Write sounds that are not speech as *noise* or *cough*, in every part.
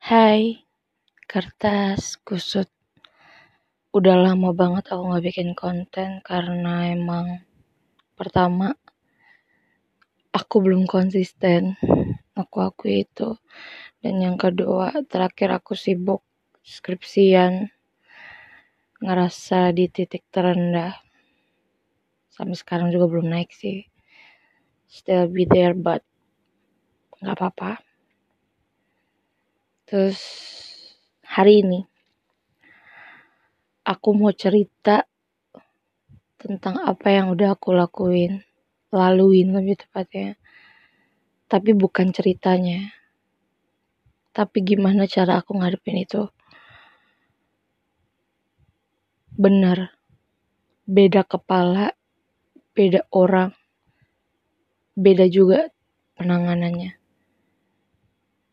Hai, kertas kusut. Udah lama banget aku gak bikin konten karena emang pertama aku belum konsisten. Aku akui itu. Dan yang kedua, terakhir aku sibuk skripsian. Ngerasa di titik terendah. Sampai sekarang juga belum naik sih. Still be there but gak apa-apa. Terus hari ini aku mau cerita tentang apa yang udah aku lakuin, laluin lebih tepatnya. Tapi bukan ceritanya. Tapi gimana cara aku ngadepin itu. Bener. Beda kepala, beda orang, beda juga penanganannya.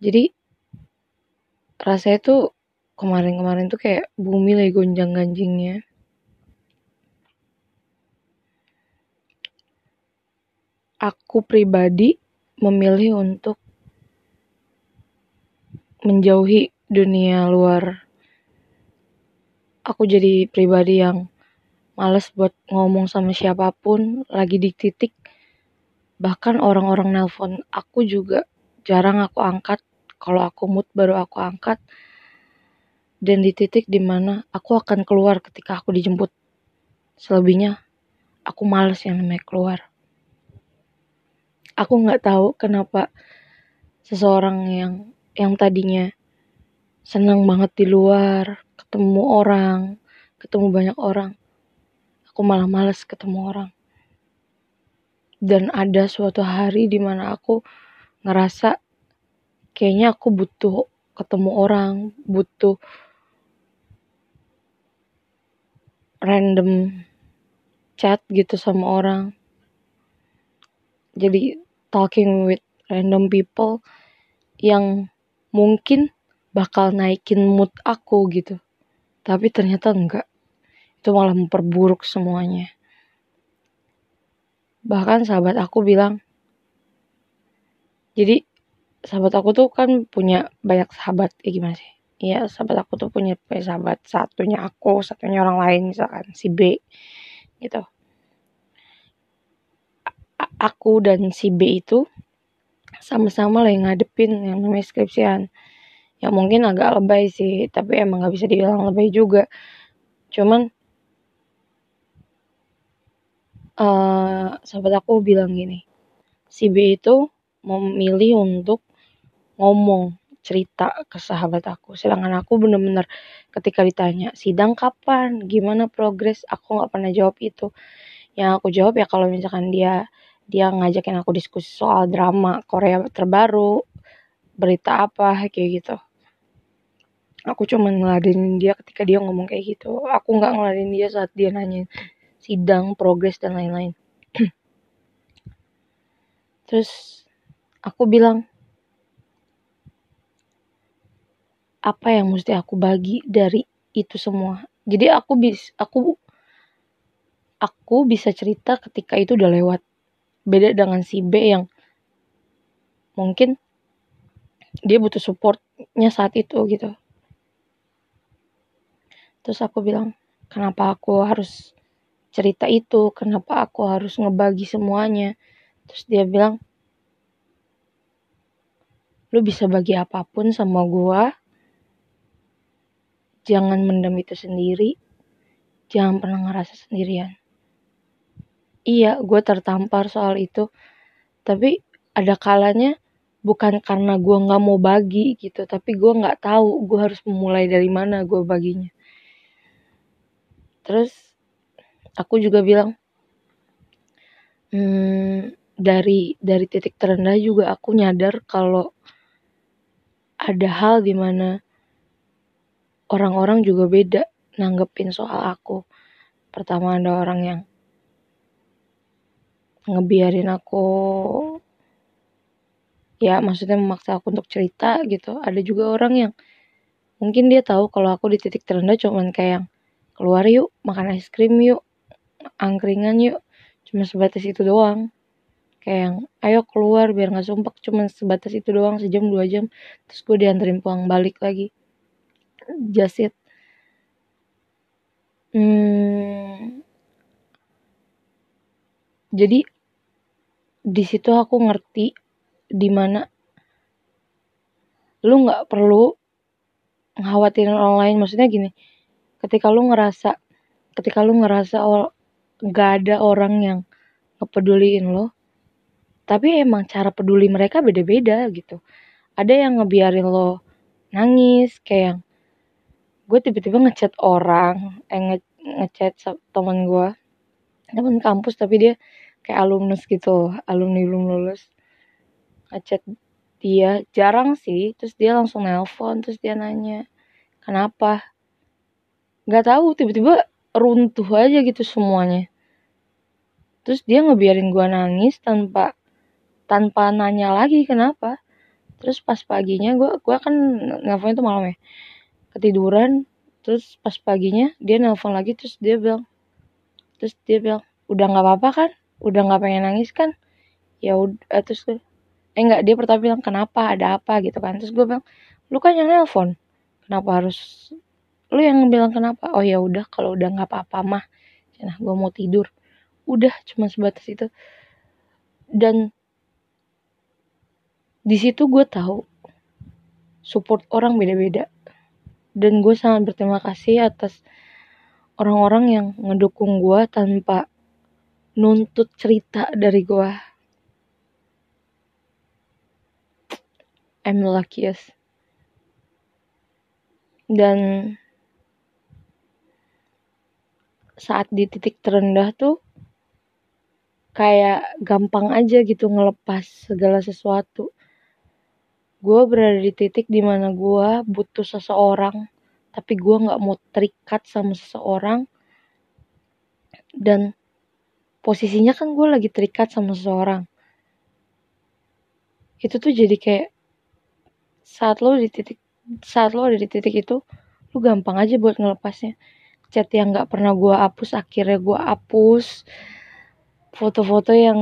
Jadi rasanya tuh kemarin-kemarin tuh kayak bumi lagi gonjang-ganjingnya. Aku pribadi memilih untuk menjauhi dunia luar. Aku jadi pribadi yang males buat ngomong sama siapa pun lagi di titik bahkan orang-orang nelpon aku juga jarang aku angkat kalau aku mood baru aku angkat dan di titik di mana aku akan keluar ketika aku dijemput. Selebihnya aku males yang namanya keluar. Aku nggak tahu kenapa seseorang yang yang tadinya senang banget di luar ketemu orang ketemu banyak orang aku malah males ketemu orang. Dan ada suatu hari di mana aku ngerasa kayaknya aku butuh ketemu orang, butuh random chat gitu sama orang. Jadi talking with random people yang mungkin bakal naikin mood aku gitu. Tapi ternyata enggak. Itu malah memperburuk semuanya. Bahkan sahabat aku bilang, jadi sahabat aku tuh kan punya banyak sahabat ya gimana sih? Iya sahabat aku tuh punya, punya sahabat. Satunya aku satunya orang lain misalkan si B gitu. A aku dan si B itu sama-sama lagi ngadepin yang namanya skripsian. Ya mungkin agak lebay sih tapi emang gak bisa dibilang lebay juga. Cuman uh, sahabat aku bilang gini si B itu memilih untuk ngomong cerita ke sahabat aku. Sedangkan aku bener-bener ketika ditanya sidang kapan? Gimana progres? Aku nggak pernah jawab itu. Yang aku jawab ya kalau misalkan dia dia ngajakin aku diskusi soal drama Korea terbaru berita apa kayak gitu. Aku cuma ngeladenin dia ketika dia ngomong kayak gitu. Aku nggak ngeladenin dia saat dia nanya sidang progres dan lain-lain. *clears throat* Terus aku bilang apa yang mesti aku bagi dari itu semua. Jadi aku bis aku aku bisa cerita ketika itu udah lewat. Beda dengan si B yang mungkin dia butuh supportnya saat itu gitu. Terus aku bilang kenapa aku harus cerita itu? Kenapa aku harus ngebagi semuanya? Terus dia bilang lu bisa bagi apa pun sama gua jangan mendem itu sendiri. Jangan pernah ngerasa sendirian. Iya gue tertampar soal itu. Tapi ada kalanya bukan karena gue nggak mau bagi gitu tapi gue nggak tahu gue harus memulai dari mana gue baginya. Terus aku juga bilang hmm, dari dari titik terendah juga aku nyadar kalau ada hal di mana orang-orang juga beda nanggepin soal aku. Pertama ada orang yang ngebiarin aku ya maksudnya memaksa aku untuk cerita gitu. Ada juga orang yang mungkin dia tahu kalau aku di titik terendah cuman kayak keluar yuk, makan es krim yuk, angkringan yuk. Cuma sebatas itu doang. kayak yang ayo keluar biar nggak sumpah cuman sebatas itu doang sejam dua jam terus gue dianterin pulang balik lagi just hmm, jadi di situ aku ngerti di mana lu nggak perlu khawatirin orang lain. Maksudnya gini ketika lu ngerasa ketika lu ngerasa nggak ada orang yang ngepeduliin lo tapi emang cara peduli mereka beda-beda gitu. Ada yang ngebiarin lo nangis kayak yang gue tiba-tiba ngechat orang eh nge ngechat teman gue. Teman kampus tapi dia kayak alumnus gitu alumni belum lulus. Ngechat dia jarang sih. Terus dia langsung nelpon terus dia nanya kenapa? Nggak tahu tiba-tiba runtuh aja gitu semuanya. Terus dia ngebiarin gua nangis tanpa tanpa nanya lagi kenapa. Terus pas paginya gua gua kan nelpon itu malam ya ketiduran terus pas paginya dia nelpon lagi terus dia bilang terus dia bilang udah nggak apa-apa kan? Udah nggak pengen nangis kan? Ya udah terus gue eh enggak dia pertama bilang kenapa? Ada apa? gitu kan. Terus gue bilang lu kan yang nelpon kenapa harus lu yang bilang kenapa? Oh ya udah kalau udah nggak apa-apa mah. Nah gue mau tidur. Udah cuma sebatas itu. Dan di situ gue tahu support orang beda-beda dan gue sangat berterima kasih atas orang-orang yang ngedukung gue tanpa nuntut cerita dari gue I'm luckiest. Dan saat di titik terendah tuh kayak gampang aja gitu ngelepas segala sesuatu. Gue berada di titik di mana gue butuh seseorang, tapi gue gak mau terikat sama seseorang. Dan posisinya kan gue lagi terikat sama seseorang. Itu tuh jadi kayak saat lo di titik saat lo ada di titik itu lu gampang aja buat ngelepasnya chat yang nggak pernah gue hapus akhirnya gue hapus foto-foto yang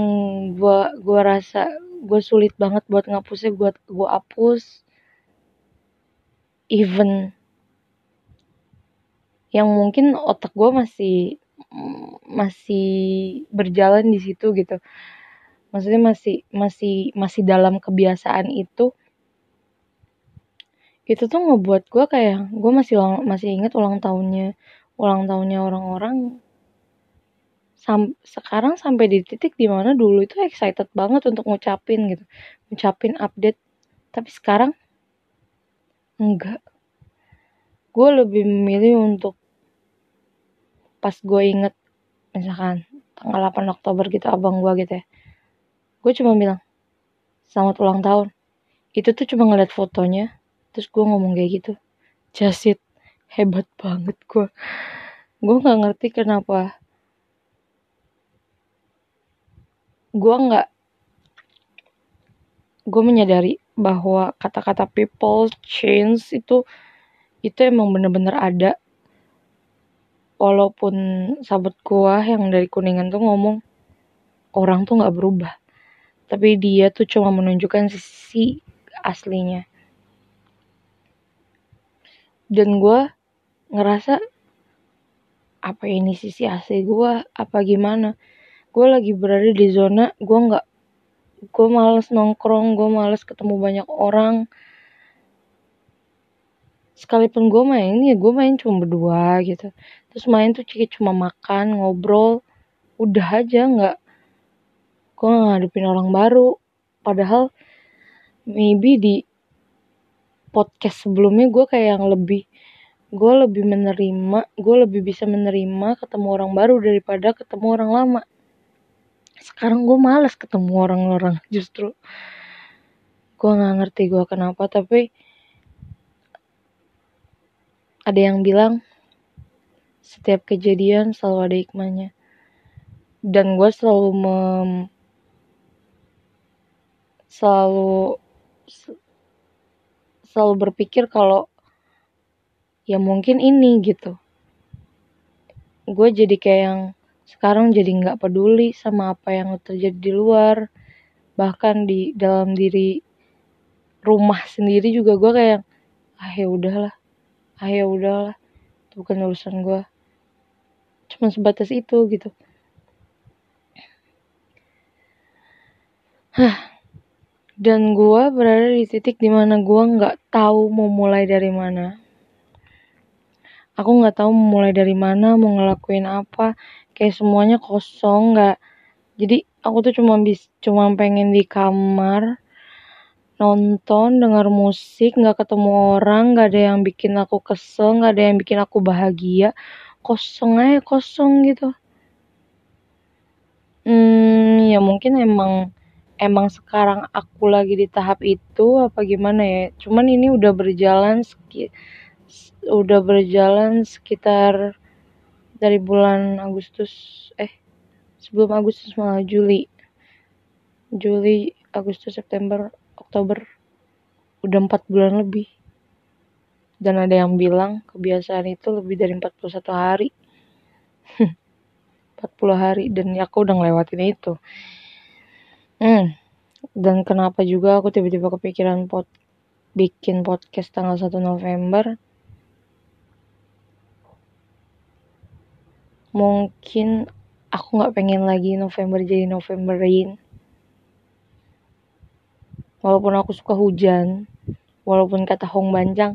gue gua rasa gue sulit banget buat ngapusnya buat gue hapus. Even yang mungkin otak gue masih masih berjalan di situ gitu. Maksudnya masih masih masih dalam kebiasaan itu. Itu tuh ngebuat gue kayak gue masih masih inget ulang tahunnya ulang tahunnya orang-orang sam sekarang sampai di titik di mana dulu itu excited banget untuk ngucapin gitu. Ngucapin update. Tapi sekarang enggak. Gue lebih memilih untuk pas gue inget misalkan tanggal 8 Oktober gitu abang gue gitu ya. Gue cuma bilang selamat ulang tahun. Itu tuh cuma ngeliat fotonya terus gue ngomong kayak gitu. Jasit hebat banget gue gue nggak ngerti kenapa gue nggak gue menyadari bahwa kata-kata people change itu itu emang bener-bener ada. Walaupun sahabat gue yang dari kuningan tuh ngomong orang tuh nggak berubah. Tapi dia tuh cuma menunjukkan sisi aslinya. Dan gue ngerasa apa ini sisi asli gue apa gimana gue lagi berada di zona gue nggak gue males nongkrong gue males ketemu banyak orang. Sekalipun gue main ya gue main cuma berdua gitu. Terus main tuh cuma makan ngobrol udah aja nggak gue ngadepin orang baru. Padahal maybe di podcast sebelumnya gue kayak yang lebih gue lebih menerima gue lebih bisa menerima ketemu orang baru daripada ketemu orang lama sekarang gue males ketemu orang-orang. Justru gue nggak ngerti gue kenapa tapi ada yang bilang setiap kejadian selalu ada hikmahnya. Dan gue selalu mem selalu selalu berpikir kalau ya mungkin ini gitu. Gue jadi kayak yang sekarang jadi nggak peduli sama apa yang terjadi di luar bahkan di dalam diri rumah sendiri juga gue kayak ah ya udahlah ah ya udahlah itu bukan urusan gue cuma sebatas itu gitu Hah. Dan gue berada di titik di mana gue nggak tahu mau mulai dari mana. Aku nggak tahu mau mulai dari mana, mau ngelakuin apa. Kayak semuanya kosong, nggak. Jadi aku tuh cuma bis, cuma pengen di kamar nonton, dengar musik, nggak ketemu orang, nggak ada yang bikin aku kesel, nggak ada yang bikin aku bahagia. Kosong aja, kosong gitu. Hmm, ya mungkin emang emang sekarang aku lagi di tahap itu apa gimana ya cuman ini udah berjalan udah berjalan sekitar dari bulan Agustus eh sebelum Agustus malah Juli Juli Agustus September Oktober udah empat bulan lebih dan ada yang bilang kebiasaan itu lebih dari 41 hari *laughs* 40 hari dan ya aku udah ngelewatin itu Hmm. Dan kenapa juga aku tiba-tiba kepikiran pot bikin podcast tanggal 1 November? Mungkin aku nggak pengen lagi November jadi Novemberin. Walaupun aku suka hujan, walaupun kata Hong Banjang,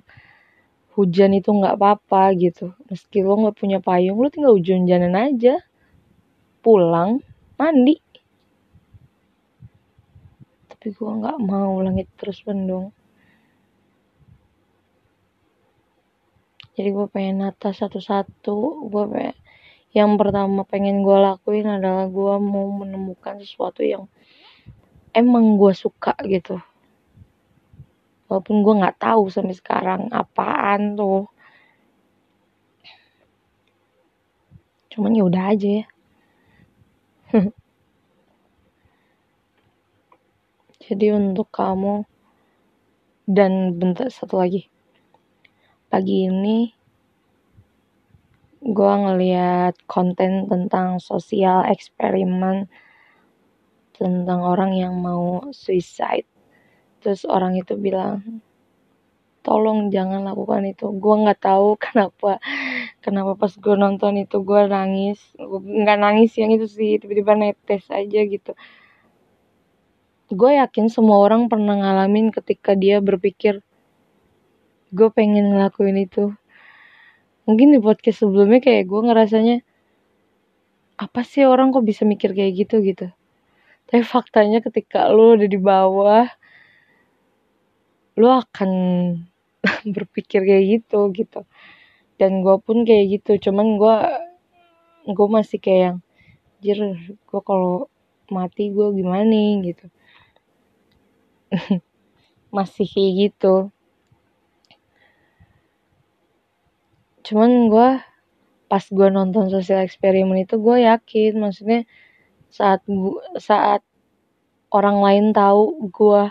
hujan itu nggak apa-apa gitu. Meski lo nggak punya payung, lo tinggal hujan-hujanan aja. Pulang, mandi, tapi gue nggak mau langit terus mendung jadi gue pengen nata satu-satu gue pengen yang pertama pengen gue lakuin adalah gue mau menemukan sesuatu yang emang gue suka gitu. Walaupun gue nggak tahu sampai sekarang apaan tuh. Cuman ya udah aja ya. *laughs* Jadi untuk kamu dan bentar satu lagi. Pagi ini gue ngeliat konten tentang sosial eksperimen tentang orang yang mau suicide. Terus orang itu bilang, tolong jangan lakukan itu. Gue nggak tahu *laughs* kenapa kenapa pas gue nonton itu gue nangis. Nggak nangis yang itu sih tiba-tiba netes aja gitu gue yakin semua orang pernah ngalamin ketika dia berpikir gue pengen ngelakuin itu mungkin di podcast sebelumnya kayak gue ngerasanya apa sih orang kok bisa mikir kayak gitu? gitu. Tapi faktanya ketika lo udah di bawah lo akan *laughs* berpikir kayak gitu gitu. Dan gue pun kayak gitu cuman gue gue masih kayak yang jir gue kalau mati gue gimana nih? gitu. *laughs* Masih kayak gitu cuman gue pas gue nonton sosial eksperimen itu gue yakin maksudnya saat gua, saat orang lain tahu gue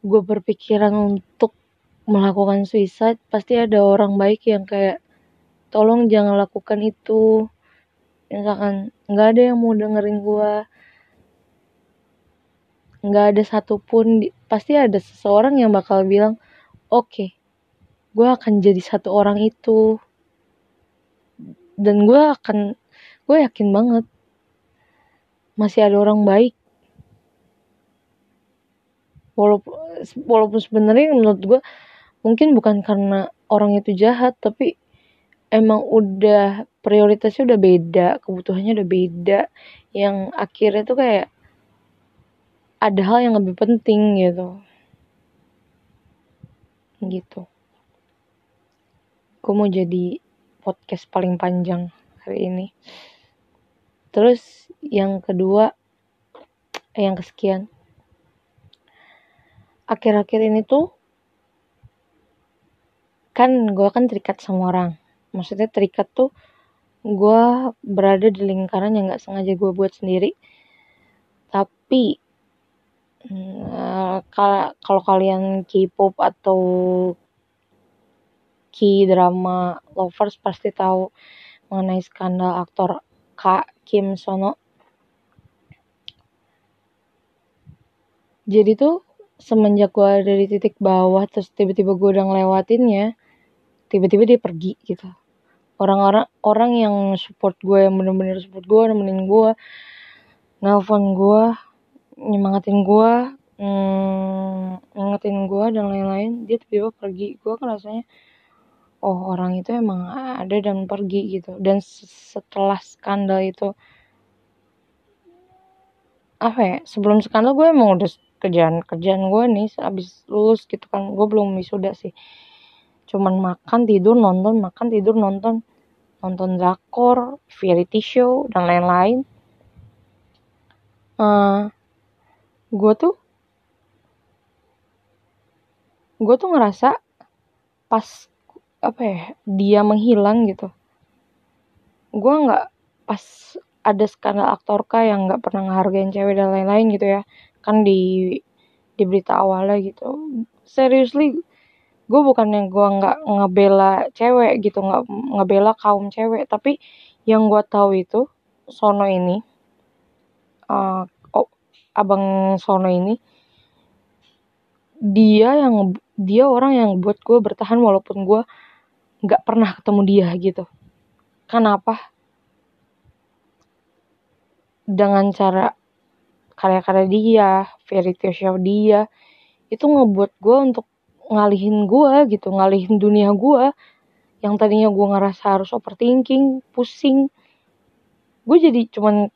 gue berpikiran untuk melakukan suicide pasti ada orang baik yang kayak tolong jangan lakukan itu. Misalkan nggak ada yang mau dengerin gue nggak ada satupun pasti ada seseorang yang bakal bilang oke okay, gue akan jadi satu orang itu. Dan gue akan gue yakin banget masih ada orang baik. Walaupun walaupun sebenarnya menurut gue mungkin bukan karena orang itu jahat tapi emang udah prioritasnya udah beda kebutuhannya udah beda. Yang akhirnya tuh kayak ada hal yang lebih penting gitu. Gitu gue mau jadi podcast paling panjang hari ini. Terus yang kedua eh, yang kesekian. Akhir-akhir ini tuh kan gue kan terikat sama orang. Maksudnya terikat tuh gue berada di lingkaran yang gak sengaja gue buat sendiri. Tapi Hmm, kalau kalian K-pop atau K-drama lovers pasti tahu mengenai skandal aktor Kak Kim Sono. jadi tuh semenjak gue ada di titik bawah terus tiba-tiba gue udah ngelewatinnya tiba-tiba dia pergi gitu orang-orang orang yang support gue yang bener-bener support gue nemenin gue nelfon gue nyemangatin gue mm, ngingetin gue dan lain-lain dia tiba-tiba pergi gue kan rasanya oh orang itu emang ada dan pergi gitu. Dan setelah skandal itu apa ya sebelum skandal gue emang udah kerjaan kerjaan gue nih abis lulus gitu kan gue belum wisuda sih. Cuman makan tidur nonton makan tidur nonton. Nonton drakor variety show dan lain-lain. Uh, gue tuh gue tuh ngerasa pas apa ya dia menghilang gitu. Gue nggak pas ada skandal aktorka yang nggak pernah ngehargain cewek dan lain-lain gitu ya kan di di berita awalnya gitu. Seriously gue bukannya gue nggak ngebela cewek gitu nggak ngebela kaum cewek tapi yang gue tahu itu Sono ini uh, oh, abang Sono ini dia yang dia orang yang buat gue bertahan walaupun gue nggak pernah ketemu dia gitu. Kenapa? Dengan cara karya-karya dia variety show dia itu ngebuat gue untuk ngalihin gue gitu ngalihin dunia gue yang tadinya gue ngerasa harus overthinking pusing. Gue jadi cuman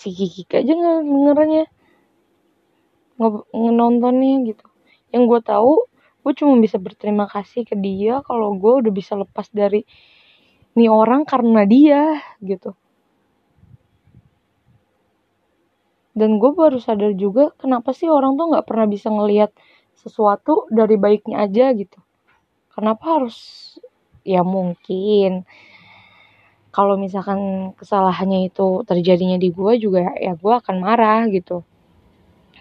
cikik aja ngeranya nontonnya gitu. Yang gue tahu gue cuma bisa berterima kasih ke dia kalau gue udah bisa lepas dari nih orang karena dia gitu. Dan gue baru sadar juga kenapa sih orang tuh nggak pernah bisa ngelihat sesuatu dari baiknya aja gitu. Kenapa harus ya mungkin kalau misalkan kesalahannya itu terjadinya di gue juga ya gue akan marah gitu.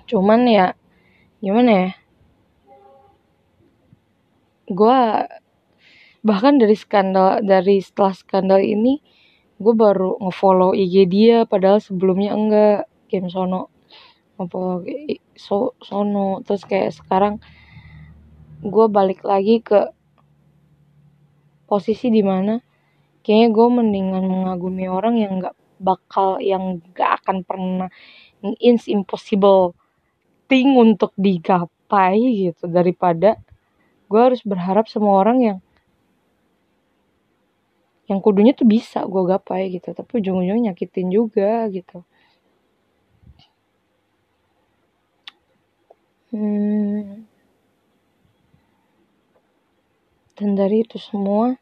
Cuman ya gimana ya gue bahkan dari skandal dari setelah skandal ini gue baru ngefollow IG dia padahal sebelumnya enggak. Game sono apa so, sono. Terus kayak sekarang gue balik lagi ke posisi di mana kayaknya gue mendingan mengagumi orang yang nggak bakal yang gak akan pernah it's impossible thing untuk digapai gitu daripada gue harus berharap semua orang yang yang kudunya tuh bisa gue gapai gitu tapi ujung-ujungnya nyakitin juga gitu Hmm. Dan dari itu semua,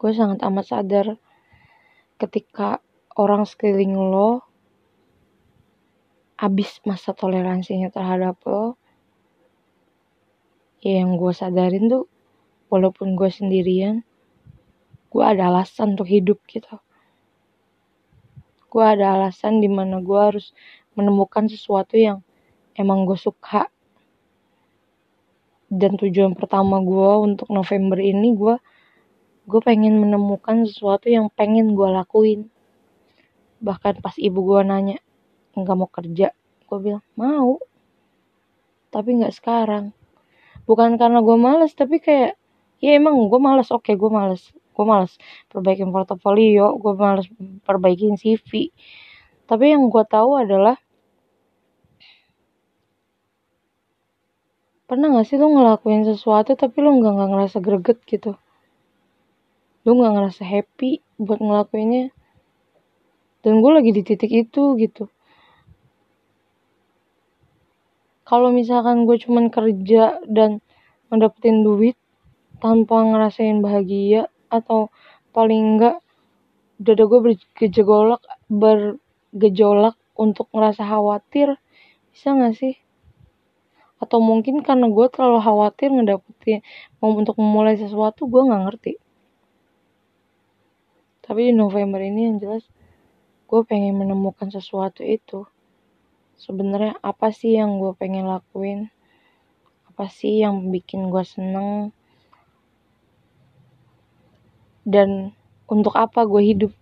gue sangat amat sadar ketika orang sekeliling lo abis masa toleransinya terhadap lo, ya yang gue sadarin tuh, walaupun gue sendirian, gue ada alasan untuk hidup gitu. Gue ada alasan di mana gue harus menemukan sesuatu yang emang gue suka. Dan tujuan pertama gue untuk November ini gue gue pengen menemukan sesuatu yang pengen gue lakuin. Bahkan pas ibu gue nanya nggak mau kerja? Gue bilang mau tapi nggak sekarang bukan karena gue males tapi kayak ya emang gue males oke okay, gue males gue males perbaikin portofolio gue males perbaikin CV tapi yang gue tahu adalah Pernah gak sih lo ngelakuin sesuatu tapi lo gak, gak ngerasa greget gitu? Lo gak ngerasa happy buat ngelakuinnya? Dan gue lagi di titik itu gitu. Kalau misalkan gue cuman kerja dan ngedapetin duit tanpa ngerasain bahagia atau paling enggak dada gue bergejolak bergejolak untuk ngerasa khawatir bisa gak sih? Atau mungkin karena gue terlalu khawatir ngedapetin mau untuk memulai sesuatu gue nggak ngerti. Tapi di November ini yang jelas gue pengen menemukan sesuatu itu sebenarnya apa sih yang gue pengen lakuin? Apa sih yang bikin gue seneng? Dan untuk apa gue hidup?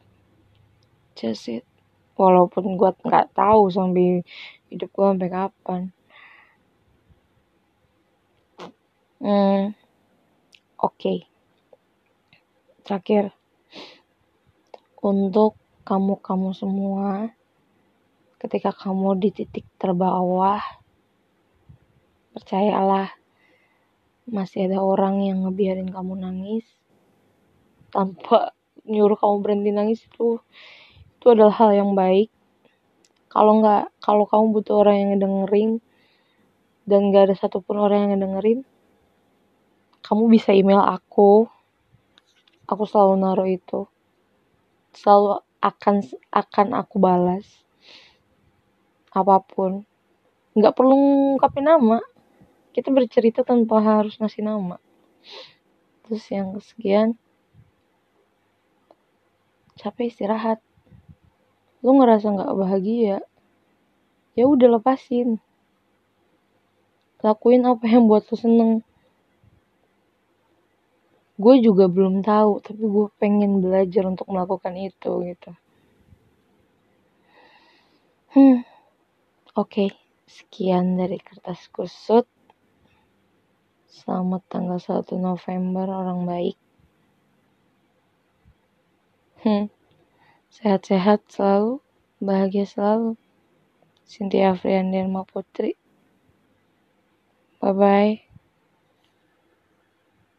Just it. Walaupun gue nggak tahu sampai hidup gue sampai kapan. Hmm, oke. Terakhir, untuk kamu-kamu semua, ketika kamu di titik terbawah, percayalah masih ada orang yang ngebiarin kamu nangis. Tanpa nyuruh kamu berhenti nangis itu itu adalah hal yang baik. Kalau nggak kalau kamu butuh orang yang ngedengerin dan gak ada satupun orang yang ngedengerin kamu bisa email aku. Aku selalu naruh itu. Selalu akan akan aku balas apa pun. Nggak perlu ngungkapin nama. Kita bercerita tanpa harus ngasih nama. Terus yang kesekian capek istirahat. Lu ngerasa nggak bahagia? Ya udah lepasin. Lakuin apa yang buat lu seneng. Gue juga belum tahu tapi gue pengen belajar untuk melakukan itu gitu. Hmm oke sekian dari kertas kusut. Selamat tanggal 1 November orang baik. Hmm sehat-sehat selalu bahagia selalu. Cynthia Afriandirma Putri. Bye bye.